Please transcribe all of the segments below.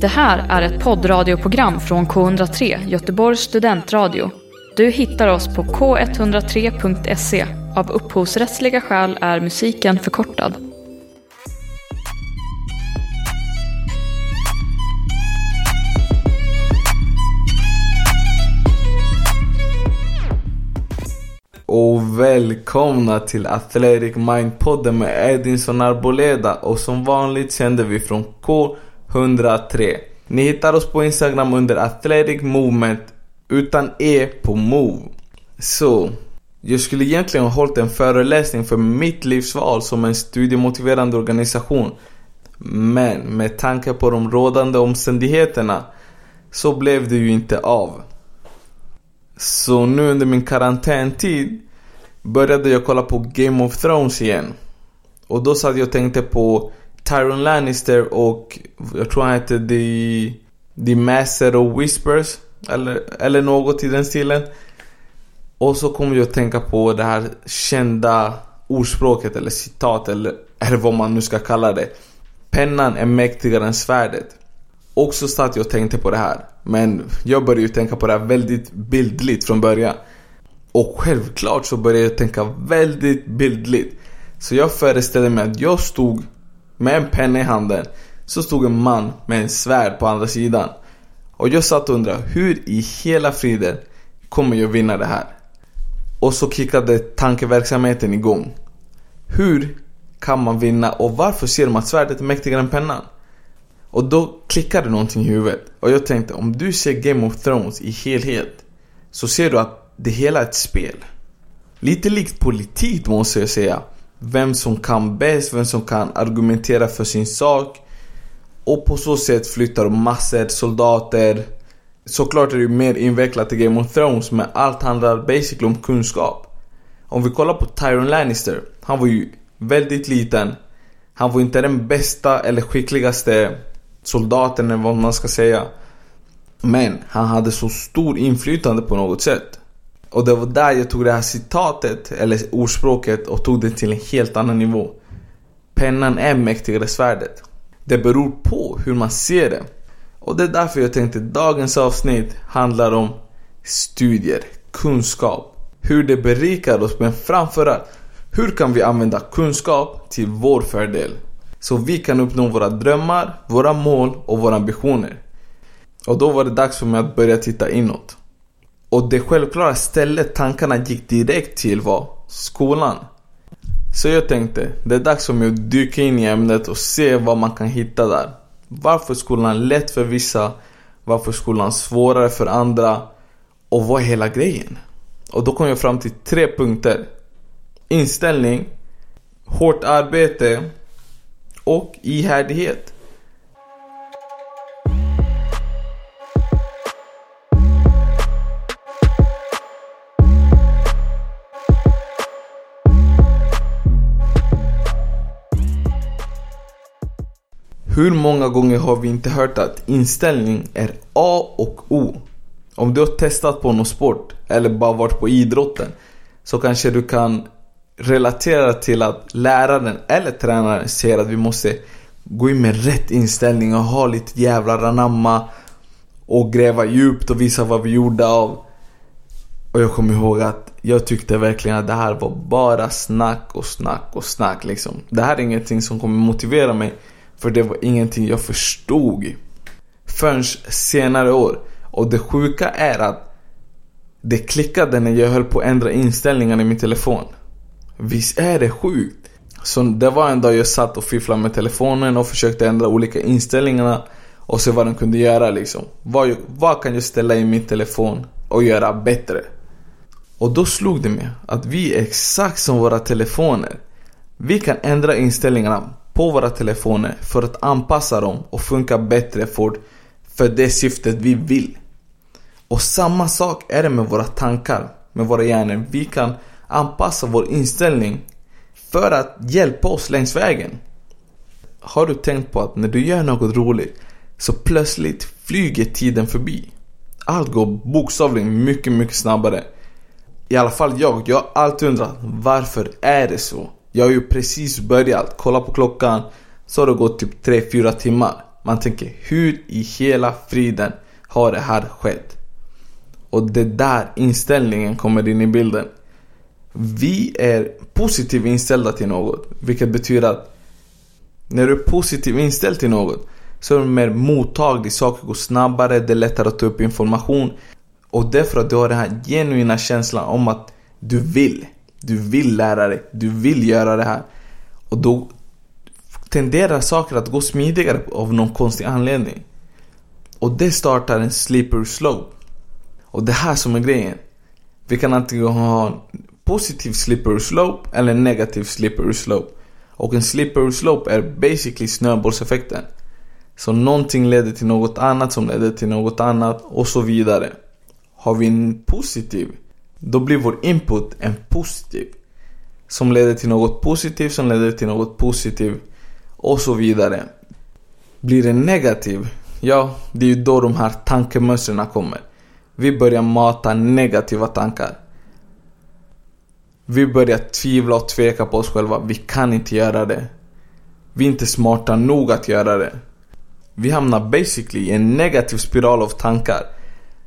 Det här är ett poddradioprogram från K103, Göteborgs studentradio. Du hittar oss på k103.se. Av upphovsrättsliga skäl är musiken förkortad. Och välkomna till Athletic Mind-podden med Edinson Arboleda och som vanligt sänder vi från K 103. Ni hittar oss på Instagram under Athletic Movement utan E på Move. Så, jag skulle egentligen ha hållit en föreläsning för mitt livsval som en studiemotiverande organisation. Men med tanke på de rådande omständigheterna så blev det ju inte av. Så nu under min karantäntid började jag kolla på Game of Thrones igen. Och då satt jag och tänkte på Tyron Lannister och jag tror han hette The, The Master of Whispers. Eller, eller något i den stilen. Och så kom jag att tänka på det här kända ordspråket eller citat eller, eller vad man nu ska kalla det. Pennan är mäktigare än svärdet. Och så satt jag och tänkte på det här. Men jag började ju tänka på det här väldigt bildligt från början. Och självklart så började jag tänka väldigt bildligt. Så jag föreställde mig att jag stod med en penna i handen. Så stod en man med en svärd på andra sidan. Och jag satt och undrade, hur i hela friden kommer jag vinna det här? Och så kickade tankeverksamheten igång. Hur kan man vinna och varför ser de att svärdet är mäktigare än pennan? Och då klickade någonting i huvudet. Och jag tänkte, om du ser Game of Thrones i helhet så ser du att det hela är ett spel. Lite likt politik måste jag säga. Vem som kan bäst, vem som kan argumentera för sin sak. Och på så sätt flyttar de massor, soldater. Såklart är det ju mer invecklat i Game of Thrones men allt handlar basically om kunskap. Om vi kollar på Tyron Lannister. Han var ju väldigt liten. Han var inte den bästa eller skickligaste soldaten eller vad man ska säga. Men han hade så stor inflytande på något sätt. Och det var där jag tog det här citatet, eller ordspråket, och tog det till en helt annan nivå. Pennan är mäktigare svärdet. Det beror på hur man ser det. Och det är därför jag tänkte dagens avsnitt handlar om studier, kunskap, hur det berikar oss men framförallt hur kan vi använda kunskap till vår fördel? Så vi kan uppnå våra drömmar, våra mål och våra ambitioner. Och då var det dags för mig att börja titta inåt. Och det självklara stället tankarna gick direkt till var skolan. Så jag tänkte, det är dags för mig att dyka in i ämnet och se vad man kan hitta där. Varför skolan är lätt för vissa? Varför skolan är svårare för andra? Och vad är hela grejen? Och då kom jag fram till tre punkter. Inställning, hårt arbete och ihärdighet. Hur många gånger har vi inte hört att inställning är A och O? Om du har testat på någon sport eller bara varit på idrotten så kanske du kan relatera till att läraren eller tränaren säger att vi måste gå in med rätt inställning och ha lite jävlar anamma och gräva djupt och visa vad vi gjorde av. Och jag kommer ihåg att jag tyckte verkligen att det här var bara snack och snack och snack liksom. Det här är ingenting som kommer motivera mig för det var ingenting jag förstod förrän senare år. Och det sjuka är att det klickade när jag höll på att ändra inställningarna i min telefon. Visst är det sjukt? Så det var en dag jag satt och fifflade med telefonen och försökte ändra olika inställningarna och se vad den kunde göra liksom. Vad, vad kan jag ställa i min telefon och göra bättre? Och då slog det mig att vi är exakt som våra telefoner. Vi kan ändra inställningarna på våra telefoner för att anpassa dem och funka bättre för, för det syftet vi vill. Och samma sak är det med våra tankar, med våra hjärnor. Vi kan anpassa vår inställning för att hjälpa oss längs vägen. Har du tänkt på att när du gör något roligt så plötsligt flyger tiden förbi? Allt går bokstavligen mycket, mycket snabbare. I alla fall jag, jag har alltid undrat varför är det så? Jag har ju precis börjat, kolla på klockan så har det gått typ 3-4 timmar. Man tänker hur i hela friden har det här skett? Och det där inställningen kommer in i bilden. Vi är positivt inställda till något. Vilket betyder att när du är positivt inställd till något så är du mer mottaglig, saker går snabbare, det är lättare att ta upp information. Och därför att du har den här genuina känslan om att du vill. Du vill lära dig, du vill göra det här. Och då tenderar saker att gå smidigare av någon konstig anledning. Och det startar en slippery slope. Och det här som är grejen. Vi kan antingen ha en positiv slippery slope eller en negativ slippery slope. Och en slippery slope är basically snöbollseffekten. Så någonting leder till något annat som leder till något annat och så vidare. Har vi en positiv, då blir vår input en positiv. Som leder till något positivt, som leder till något positivt och så vidare. Blir det negativ, ja, det är ju då de här tankemönstren kommer. Vi börjar mata negativa tankar. Vi börjar tvivla och tveka på oss själva. Vi kan inte göra det. Vi är inte smarta nog att göra det. Vi hamnar basically i en negativ spiral av tankar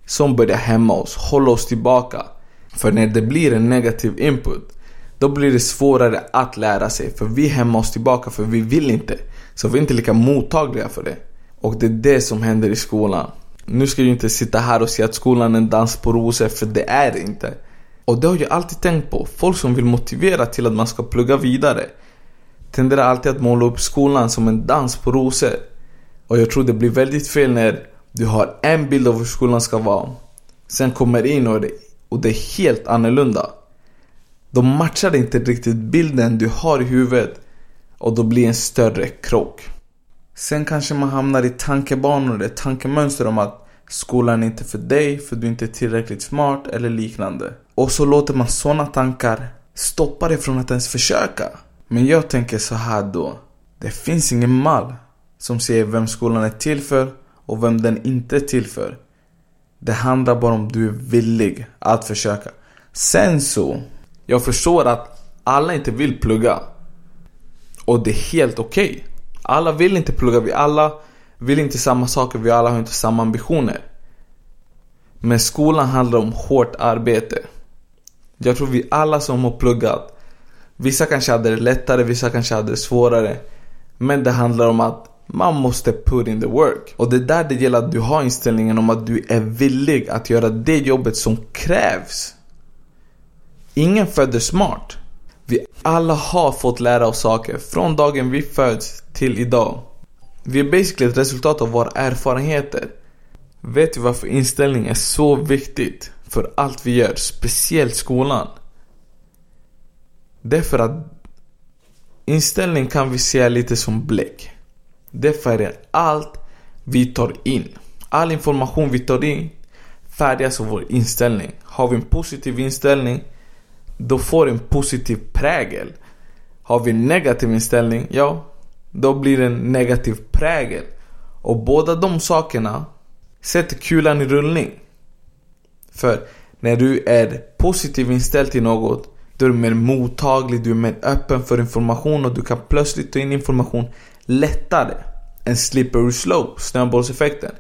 som börjar hämma oss, hålla oss tillbaka. För när det blir en negativ input, då blir det svårare att lära sig. För vi hämmar oss tillbaka för vi vill inte. Så vi är inte lika mottagliga för det. Och det är det som händer i skolan. Nu ska jag inte sitta här och säga att skolan är en dans på rosor, för det är det inte. Och det har jag alltid tänkt på. Folk som vill motivera till att man ska plugga vidare tenderar alltid att måla upp skolan som en dans på rosor. Och jag tror det blir väldigt fel när du har en bild av hur skolan ska vara. Sen kommer in och det, och det är helt annorlunda. De matchar inte riktigt bilden du har i huvudet och då blir en större krock. Sen kanske man hamnar i tankebanor, ett tankemönster om att skolan är inte för dig för du är inte tillräckligt smart eller liknande. Och så låter man sådana tankar stoppa dig från att ens försöka. Men jag tänker så här då. Det finns ingen mall som säger vem skolan är till för och vem den inte är till för. Det handlar bara om du är villig att försöka. Sen så, jag förstår att alla inte vill plugga. Och det är helt okej. Okay. Alla vill inte plugga, vi alla vill inte samma saker, vi alla har inte samma ambitioner. Men skolan handlar om hårt arbete. Jag tror vi alla som har pluggat, vissa kanske hade det lättare, vissa kanske hade det svårare. Men det handlar om att man måste put in the work. Och det är där det gäller att du har inställningen om att du är villig att göra det jobbet som krävs. Ingen föddes smart. Vi alla har fått lära oss saker från dagen vi föds till idag. Vi är basically ett resultat av våra erfarenheter. Vet du varför inställning är så viktigt för allt vi gör, speciellt skolan? Det är för att inställning kan vi se lite som bläck. Det färgar allt vi tar in. All information vi tar in färdigas av vår inställning. Har vi en positiv inställning, då får det en positiv prägel. Har vi en negativ inställning, ja, då blir det en negativ prägel. Och båda de sakerna sätter kulan i rullning. För när du är positivt inställd till något, då är du mer mottaglig, du är mer öppen för information och du kan plötsligt ta in information lättare. En slippery slope, snöbollseffekten.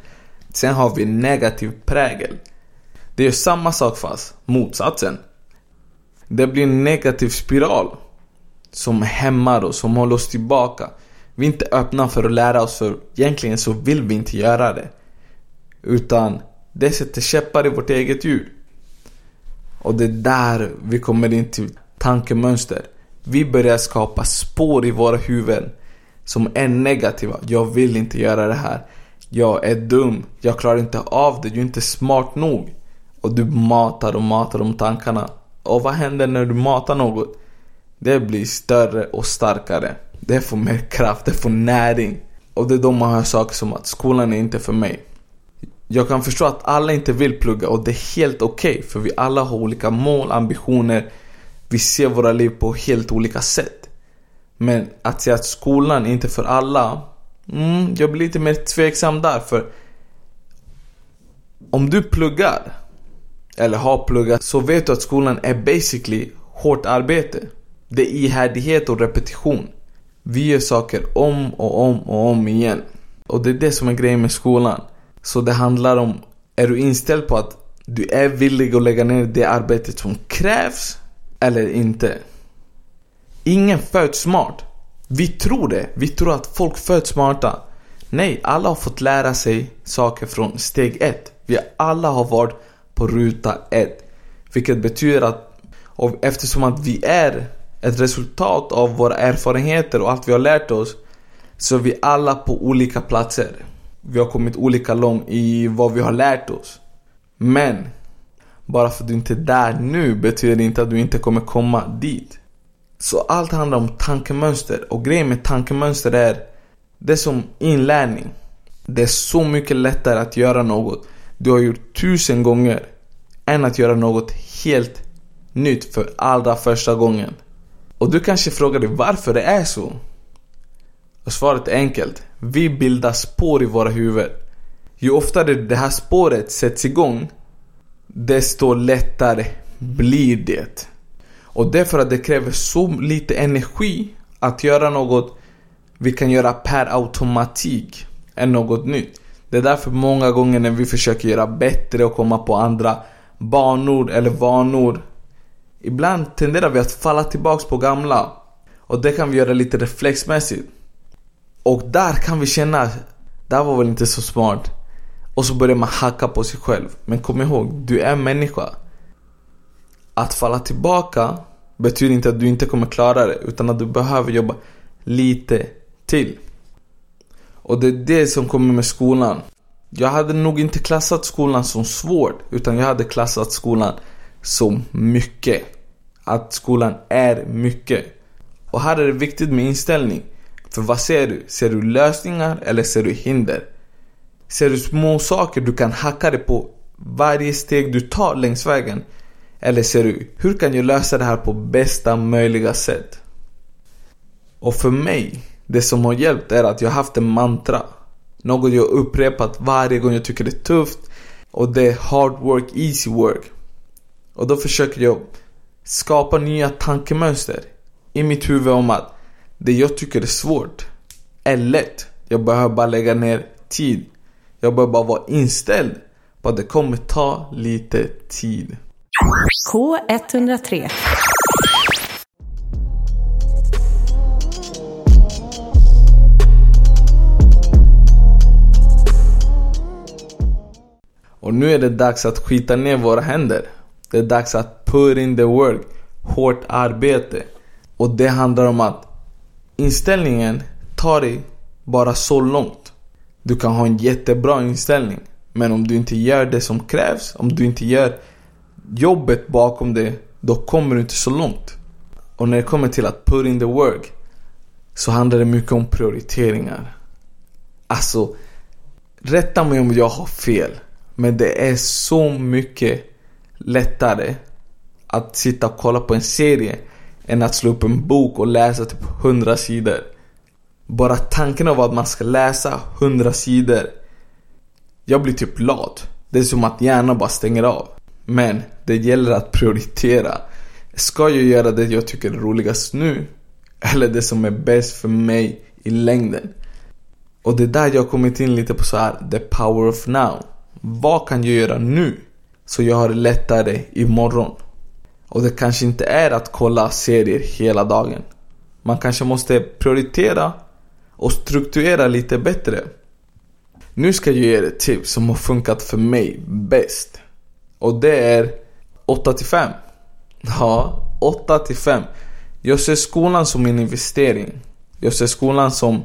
Sen har vi negativ prägel. Det är samma sak fast motsatsen. Det blir en negativ spiral. Som hämmar oss, som håller oss tillbaka. Vi är inte öppna för att lära oss för egentligen så vill vi inte göra det. Utan det sätter käppar i vårt eget hjul. Och det är där vi kommer in till tankemönster. Vi börjar skapa spår i våra huvuden som är negativa. Jag vill inte göra det här. Jag är dum. Jag klarar inte av det. Du är inte smart nog. Och du matar och matar de tankarna. Och vad händer när du matar något? Det blir större och starkare. Det får mer kraft, det får näring. Och det är då man hör saker som att skolan är inte för mig. Jag kan förstå att alla inte vill plugga och det är helt okej okay, för vi alla har olika mål, ambitioner. Vi ser våra liv på helt olika sätt. Men att säga att skolan inte är för alla, mm, jag blir lite mer tveksam där för om du pluggar, eller har pluggat, så vet du att skolan är basically hårt arbete. Det är ihärdighet och repetition. Vi gör saker om och om och om igen. Och det är det som är grejen med skolan. Så det handlar om, är du inställd på att du är villig att lägga ner det arbetet som krävs eller inte? Ingen föds smart. Vi tror det. Vi tror att folk föds smarta. Nej, alla har fått lära sig saker från steg ett. Vi alla har varit på ruta ett. Vilket betyder att och eftersom att vi är ett resultat av våra erfarenheter och allt vi har lärt oss så är vi alla på olika platser. Vi har kommit olika långt i vad vi har lärt oss. Men bara för att du inte är där nu betyder det inte att du inte kommer komma dit. Så allt handlar om tankemönster och grejen med tankemönster är det är som inlärning. Det är så mycket lättare att göra något du har gjort tusen gånger än att göra något helt nytt för allra första gången. Och du kanske frågar dig varför det är så? Och svaret är enkelt. Vi bildar spår i våra huvuden. Ju oftare det här spåret sätts igång, desto lättare blir det. Och det är för att det kräver så lite energi att göra något vi kan göra per automatik än något nytt. Det är därför många gånger när vi försöker göra bättre och komma på andra banor eller vanor Ibland tenderar vi att falla tillbaks på gamla och det kan vi göra lite reflexmässigt. Och där kan vi känna, det här var väl inte så smart. Och så börjar man hacka på sig själv. Men kom ihåg, du är människa. Att falla tillbaka betyder inte att du inte kommer klara det, utan att du behöver jobba lite till. Och det är det som kommer med skolan. Jag hade nog inte klassat skolan som svårt, utan jag hade klassat skolan som mycket. Att skolan är mycket. Och här är det viktigt med inställning. För vad ser du? Ser du lösningar eller ser du hinder? Ser du små saker du kan hacka dig på varje steg du tar längs vägen? Eller ser du, hur kan jag lösa det här på bästa möjliga sätt? Och för mig, det som har hjälpt är att jag har haft en mantra. Något jag upprepat varje gång jag tycker det är tufft. Och det är hard work, easy work. Och då försöker jag skapa nya tankemönster i mitt huvud om att det jag tycker är svårt är lätt. Jag behöver bara lägga ner tid. Jag behöver bara vara inställd på att det kommer ta lite tid. K103 Och nu är det dags att skita ner våra händer. Det är dags att put in the work. Hårt arbete. Och det handlar om att inställningen tar dig bara så långt. Du kan ha en jättebra inställning. Men om du inte gör det som krävs, om du inte gör jobbet bakom det, då kommer du inte så långt. Och när det kommer till att put in the work så handlar det mycket om prioriteringar. Alltså, rätta mig om jag har fel. Men det är så mycket lättare att sitta och kolla på en serie än att slå upp en bok och läsa typ 100 sidor. Bara tanken av att man ska läsa 100 sidor. Jag blir typ lat. Det är som att hjärnan bara stänger av. Men det gäller att prioritera. Ska jag göra det jag tycker är roligast nu? Eller det som är bäst för mig i längden? Och det är där jag har kommit in lite på så här, the power of now. Vad kan jag göra nu? Så jag har det lättare imorgon. Och det kanske inte är att kolla serier hela dagen. Man kanske måste prioritera och strukturera lite bättre. Nu ska jag ge er ett tips som har funkat för mig bäst. Och det är 8 till 5. Ja, 8 till 5. Jag ser skolan som en investering. Jag ser skolan som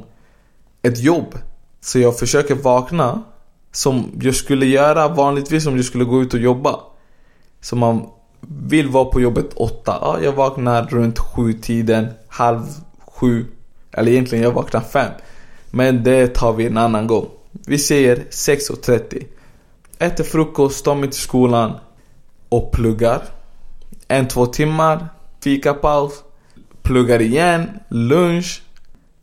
ett jobb. Så jag försöker vakna som jag skulle göra vanligtvis om jag skulle gå ut och jobba. Så man vill vara på jobbet åtta. Ja, jag vaknar runt sju tiden, halv sju. Eller egentligen jag vaknar fem. Men det tar vi en annan gång. Vi säger 6.30. Äter frukost, tar mig till skolan och pluggar. En, två timmar, fikapaus, pluggar igen, lunch.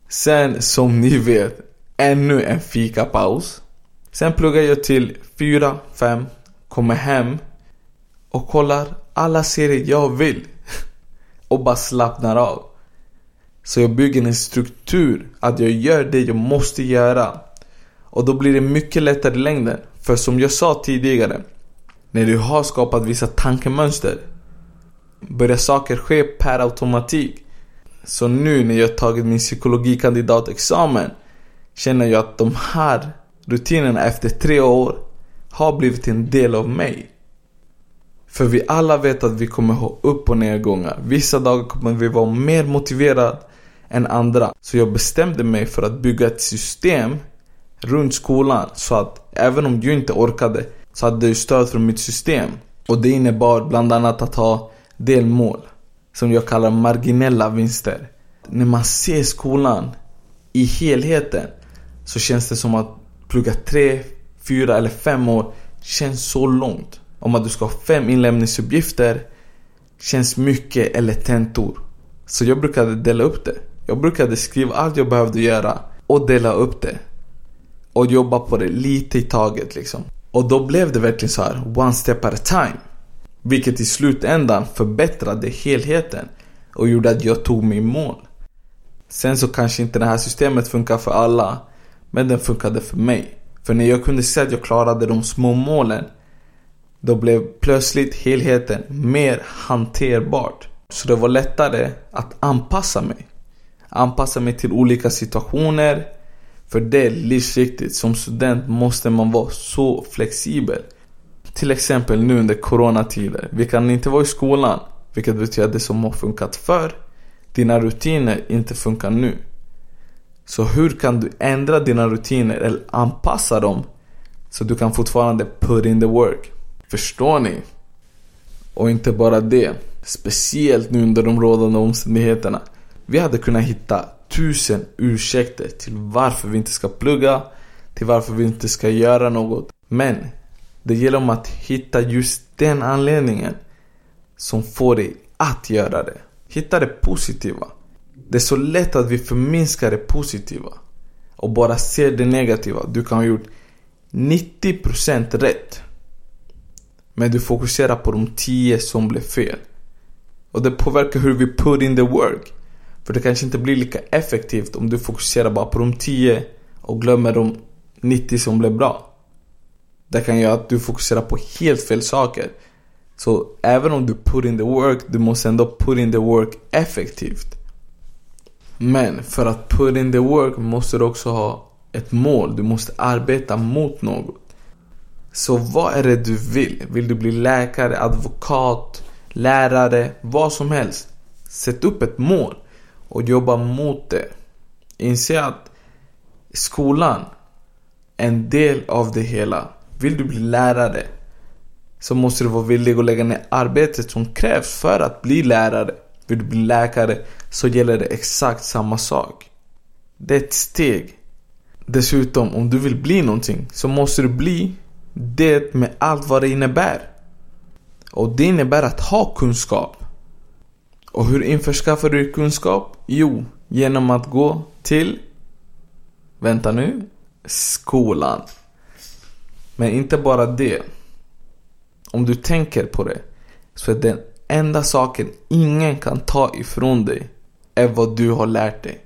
Sen som ni vet, ännu en fikapaus. Sen pluggar jag till 4, 5, kommer hem och kollar alla serier jag vill. och bara slappnar av. Så jag bygger en struktur att jag gör det jag måste göra. Och då blir det mycket lättare i längden. För som jag sa tidigare, när du har skapat vissa tankemönster börjar saker ske per automatik. Så nu när jag tagit min psykologikandidatexamen känner jag att de här rutinerna efter tre år har blivit en del av mig. För vi alla vet att vi kommer ha upp och nedgångar. Vissa dagar kommer vi vara mer motiverade än andra. Så jag bestämde mig för att bygga ett system runt skolan så att även om du inte orkade så hade du stöd från mitt system. Och det innebar bland annat att ha delmål som jag kallar marginella vinster. När man ser skolan i helheten så känns det som att plugga tre, fyra eller fem år känns så långt. Om att du ska ha fem inlämningsuppgifter känns mycket eller tentor. Så jag brukade dela upp det. Jag brukade skriva allt jag behövde göra och dela upp det. Och jobba på det lite i taget liksom. Och då blev det verkligen så här, one step at a time. Vilket i slutändan förbättrade helheten och gjorde att jag tog mig mål. Sen så kanske inte det här systemet funkar för alla, men den funkade för mig. För när jag kunde se att jag klarade de små målen, då blev plötsligt helheten mer hanterbart. Så det var lättare att anpassa mig. Anpassa mig till olika situationer. För det är livsviktigt. Som student måste man vara så flexibel. Till exempel nu under coronatider. Vi kan inte vara i skolan. Vilket betyder att det som har funkat förr, dina rutiner inte funkar nu. Så hur kan du ändra dina rutiner eller anpassa dem så du kan fortfarande put in the work? Förstår ni? Och inte bara det. Speciellt nu under de rådande omständigheterna. Vi hade kunnat hitta tusen ursäkter till varför vi inte ska plugga, till varför vi inte ska göra något. Men det gäller om att hitta just den anledningen som får dig att göra det. Hitta det positiva. Det är så lätt att vi förminskar det positiva och bara ser det negativa. Du kan ha gjort 90% rätt. Men du fokuserar på de 10 som blev fel. Och det påverkar hur vi put in the work. För det kanske inte blir lika effektivt om du fokuserar bara på de 10 och glömmer de 90 som blev bra. Det kan göra att du fokuserar på helt fel saker. Så även om du put in the work, du måste ändå put in the work effektivt. Men för att put in the work måste du också ha ett mål. Du måste arbeta mot något. Så vad är det du vill? Vill du bli läkare, advokat, lärare, vad som helst? Sätt upp ett mål och jobba mot det. Inse att skolan är en del av det hela. Vill du bli lärare så måste du vara villig att lägga ner arbetet som krävs för att bli lärare. Vill du bli läkare så gäller det exakt samma sak. Det är ett steg. Dessutom, om du vill bli någonting så måste du bli det med allt vad det innebär. Och det innebär att ha kunskap. Och hur införskaffar du kunskap? Jo, genom att gå till, vänta nu, skolan. Men inte bara det. Om du tänker på det så är den enda saken ingen kan ta ifrån dig är vad du har lärt dig.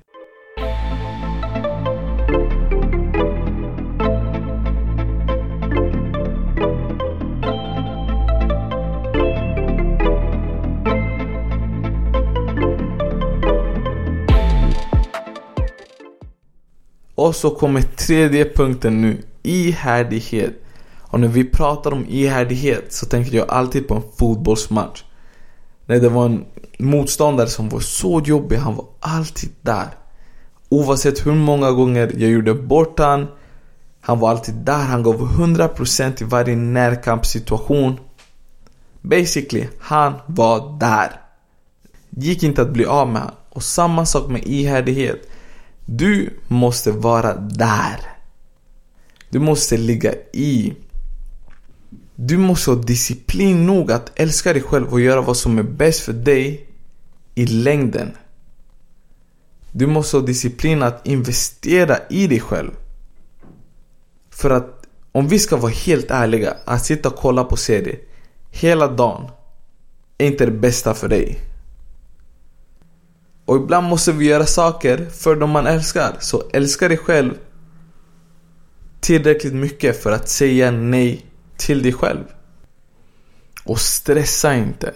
Och så kommer tredje punkten nu. Ihärdighet. Och när vi pratar om ihärdighet så tänker jag alltid på en fotbollsmatch. När det var en motståndare som var så jobbig, han var alltid där. Oavsett hur många gånger jag gjorde bort han, han var alltid där, han gav 100% i varje närkampssituation. Basically, han var där. Gick inte att bli av med han. Och samma sak med ihärdighet. Du måste vara där. Du måste ligga i. Du måste ha disciplin nog att älska dig själv och göra vad som är bäst för dig i längden. Du måste ha disciplin att investera i dig själv. För att om vi ska vara helt ärliga, att sitta och kolla på serier hela dagen är inte det bästa för dig. Och ibland måste vi göra saker för de man älskar. Så älska dig själv tillräckligt mycket för att säga nej till dig själv. Och stressa inte.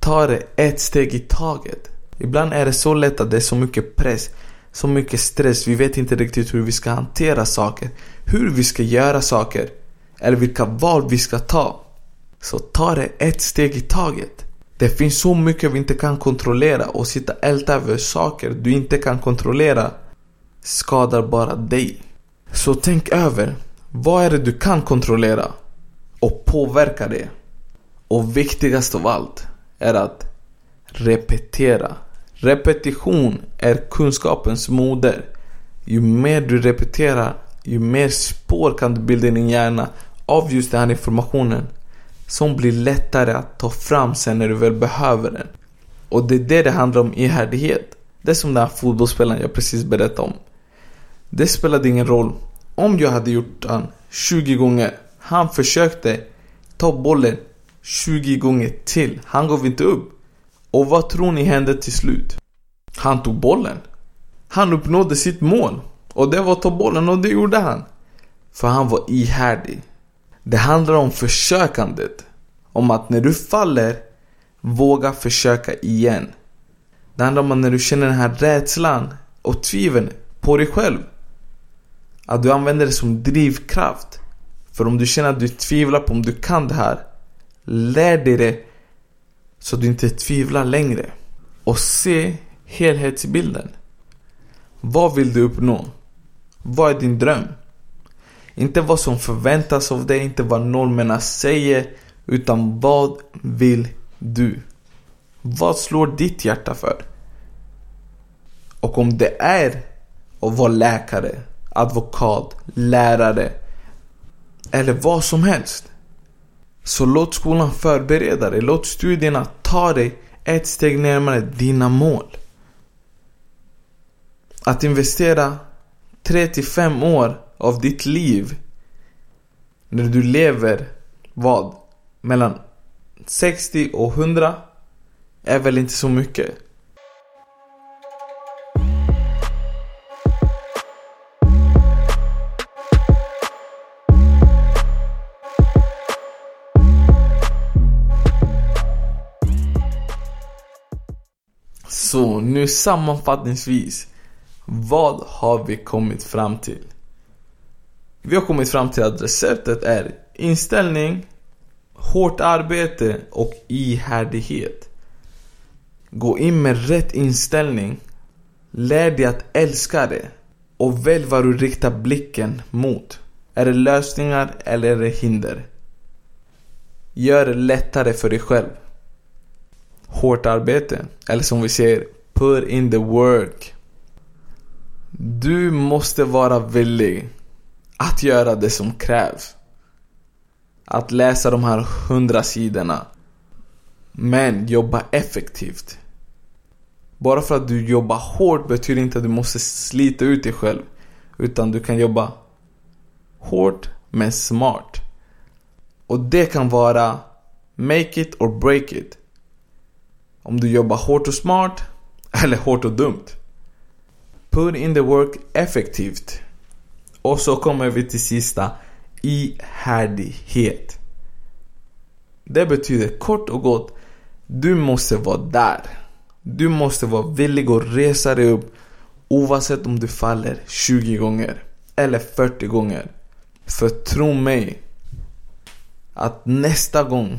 Ta det ett steg i taget. Ibland är det så lätt att det är så mycket press, så mycket stress. Vi vet inte riktigt hur vi ska hantera saker, hur vi ska göra saker eller vilka val vi ska ta. Så ta det ett steg i taget. Det finns så mycket vi inte kan kontrollera och sitta älta över saker du inte kan kontrollera skadar bara dig. Så tänk över, vad är det du kan kontrollera? Och påverka det. Och viktigast av allt är att repetera. Repetition är kunskapens moder. Ju mer du repeterar, ju mer spår kan du bilda i din hjärna av just den här informationen som blir lättare att ta fram sen när du väl behöver den. Och det är det det handlar om ihärdighet. Det är som den här fotbollsspelaren jag precis berättade om. Det spelade ingen roll om jag hade gjort den 20 gånger. Han försökte ta bollen 20 gånger till. Han gav inte upp. Och vad tror ni hände till slut? Han tog bollen. Han uppnådde sitt mål. Och det var att ta bollen och det gjorde han. För han var ihärdig. Det handlar om försökandet. Om att när du faller, våga försöka igen. Det handlar om att när du känner den här rädslan och tvivlen på dig själv. Att du använder det som drivkraft. För om du känner att du tvivlar på om du kan det här. Lär dig det så att du inte tvivlar längre. Och se helhetsbilden. Vad vill du uppnå? Vad är din dröm? Inte vad som förväntas av dig, inte vad normerna säger. Utan vad vill du? Vad slår ditt hjärta för? Och om det är att vara läkare, advokat, lärare eller vad som helst. Så låt skolan förbereda dig. Låt studierna ta dig ett steg närmare dina mål. Att investera 3-5 år av ditt liv när du lever vad? Mellan 60 och 100 är väl inte så mycket. Så nu sammanfattningsvis. Vad har vi kommit fram till? Vi har kommit fram till att receptet är inställning, hårt arbete och ihärdighet. Gå in med rätt inställning. Lär dig att älska det. Och välj vad du riktar blicken mot. Är det lösningar eller är det hinder? Gör det lättare för dig själv. Hårt arbete. Eller som vi säger, put in the work. Du måste vara villig att göra det som krävs. Att läsa de här hundra sidorna. Men jobba effektivt. Bara för att du jobbar hårt betyder inte att du måste slita ut dig själv. Utan du kan jobba hårt men smart. Och det kan vara make it or break it. Om du jobbar hårt och smart eller hårt och dumt. Put in the work effektivt. Och så kommer vi till sista. Ihärdighet. Det betyder kort och gott. Du måste vara där. Du måste vara villig att resa dig upp oavsett om du faller 20 gånger eller 40 gånger. För tro mig att nästa gång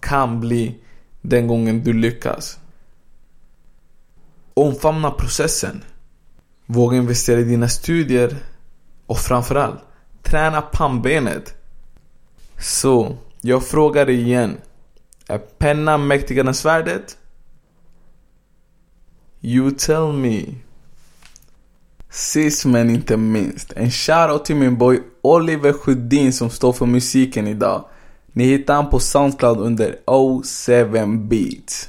kan bli den gången du lyckas. Omfamna processen. Våga investera i dina studier och framförallt träna pannbenet. Så, jag frågar dig igen. Är pennan mäktigare än svärdet? You tell me. Sist men inte minst, en shoutout till min boy Oliver Sjödin som står för musiken idag. Ni hittar han på Soundcloud under O7 Beats.